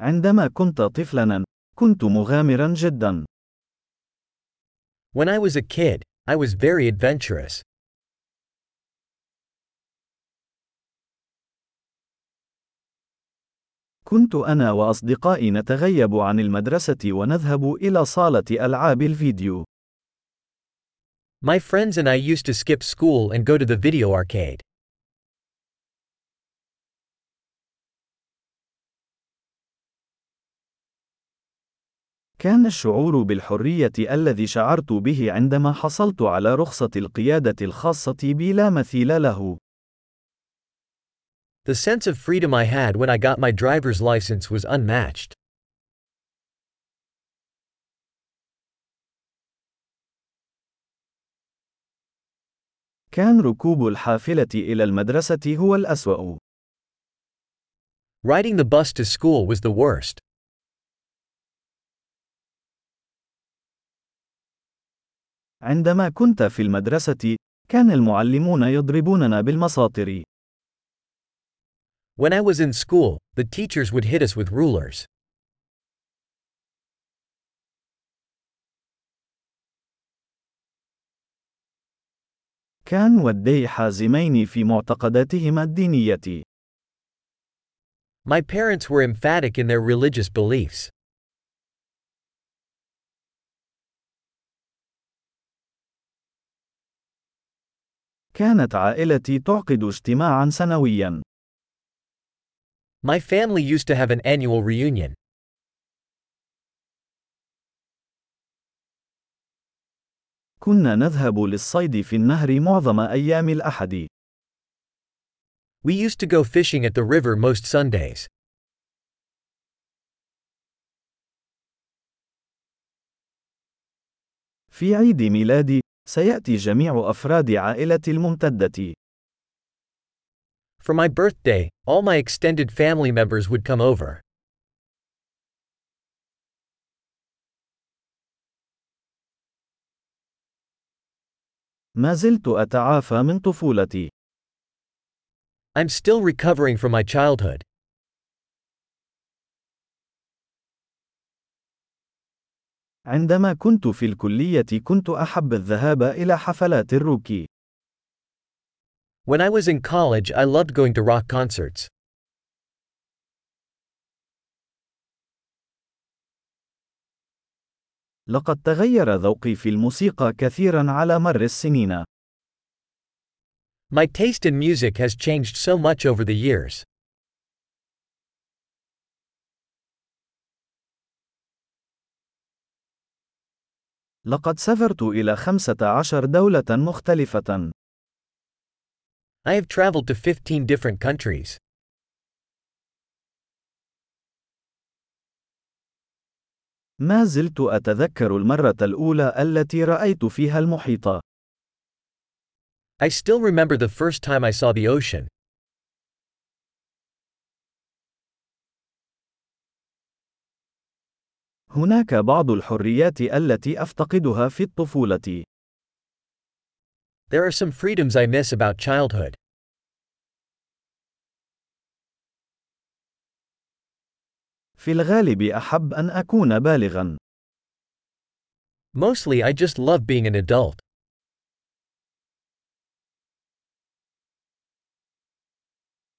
عندما كنت طفلاً، كنت مغامراً جداً. When I was a kid, I was very adventurous. كنت أنا وأصدقائي نتغيب عن المدرسة ونذهب إلى صالة ألعاب الفيديو. My friends and I used to skip school and go to the video arcade. كان الشعور بالحرية الذي شعرت به عندما حصلت على رخصة القيادة الخاصة بي لا مثيل له. The sense of freedom I had when I got my driver's license was unmatched. كان ركوب الحافلة إلى المدرسة هو الأسوأ. Riding the bus to school was the worst. عندما كنت في المدرسة، كان المعلمون يضربوننا بالمساطر. When I was in school, the teachers would hit us with rulers. كان والدي حازمين في معتقداتهما الدينية. My parents were emphatic in their religious beliefs. كانت عائلتي تعقد اجتماعا سنويا. My family used to have an annual reunion. كنا نذهب للصيد في النهر معظم أيام الأحد. We used to go fishing at the river most Sundays. في عيد ميلادي، سيأتي جميع أفراد عائلتي الممتدة. For my birthday, all my extended family members would come over. ما زلت أتعافى من طفولتي. I'm still recovering from my childhood. عندما كنت في الكلية كنت أحب الذهاب إلى حفلات الروكي. When I was in college, I loved going to rock concerts. لقد تغير ذوقي في الموسيقى كثيرا على مر السنين. My taste in music has changed so much over the years. لقد سافرت إلى 15 دولة مختلفة. I have traveled to 15 different countries. ما زلت أتذكر المرة الأولى التي رأيت فيها المحيط. I still remember the first time I saw the ocean. هناك بعض الحريات التي أفتقدها في الطفولة. There are some freedoms I miss about childhood. في الغالب أحب أن أكون بالغا. Mostly I just love being an adult.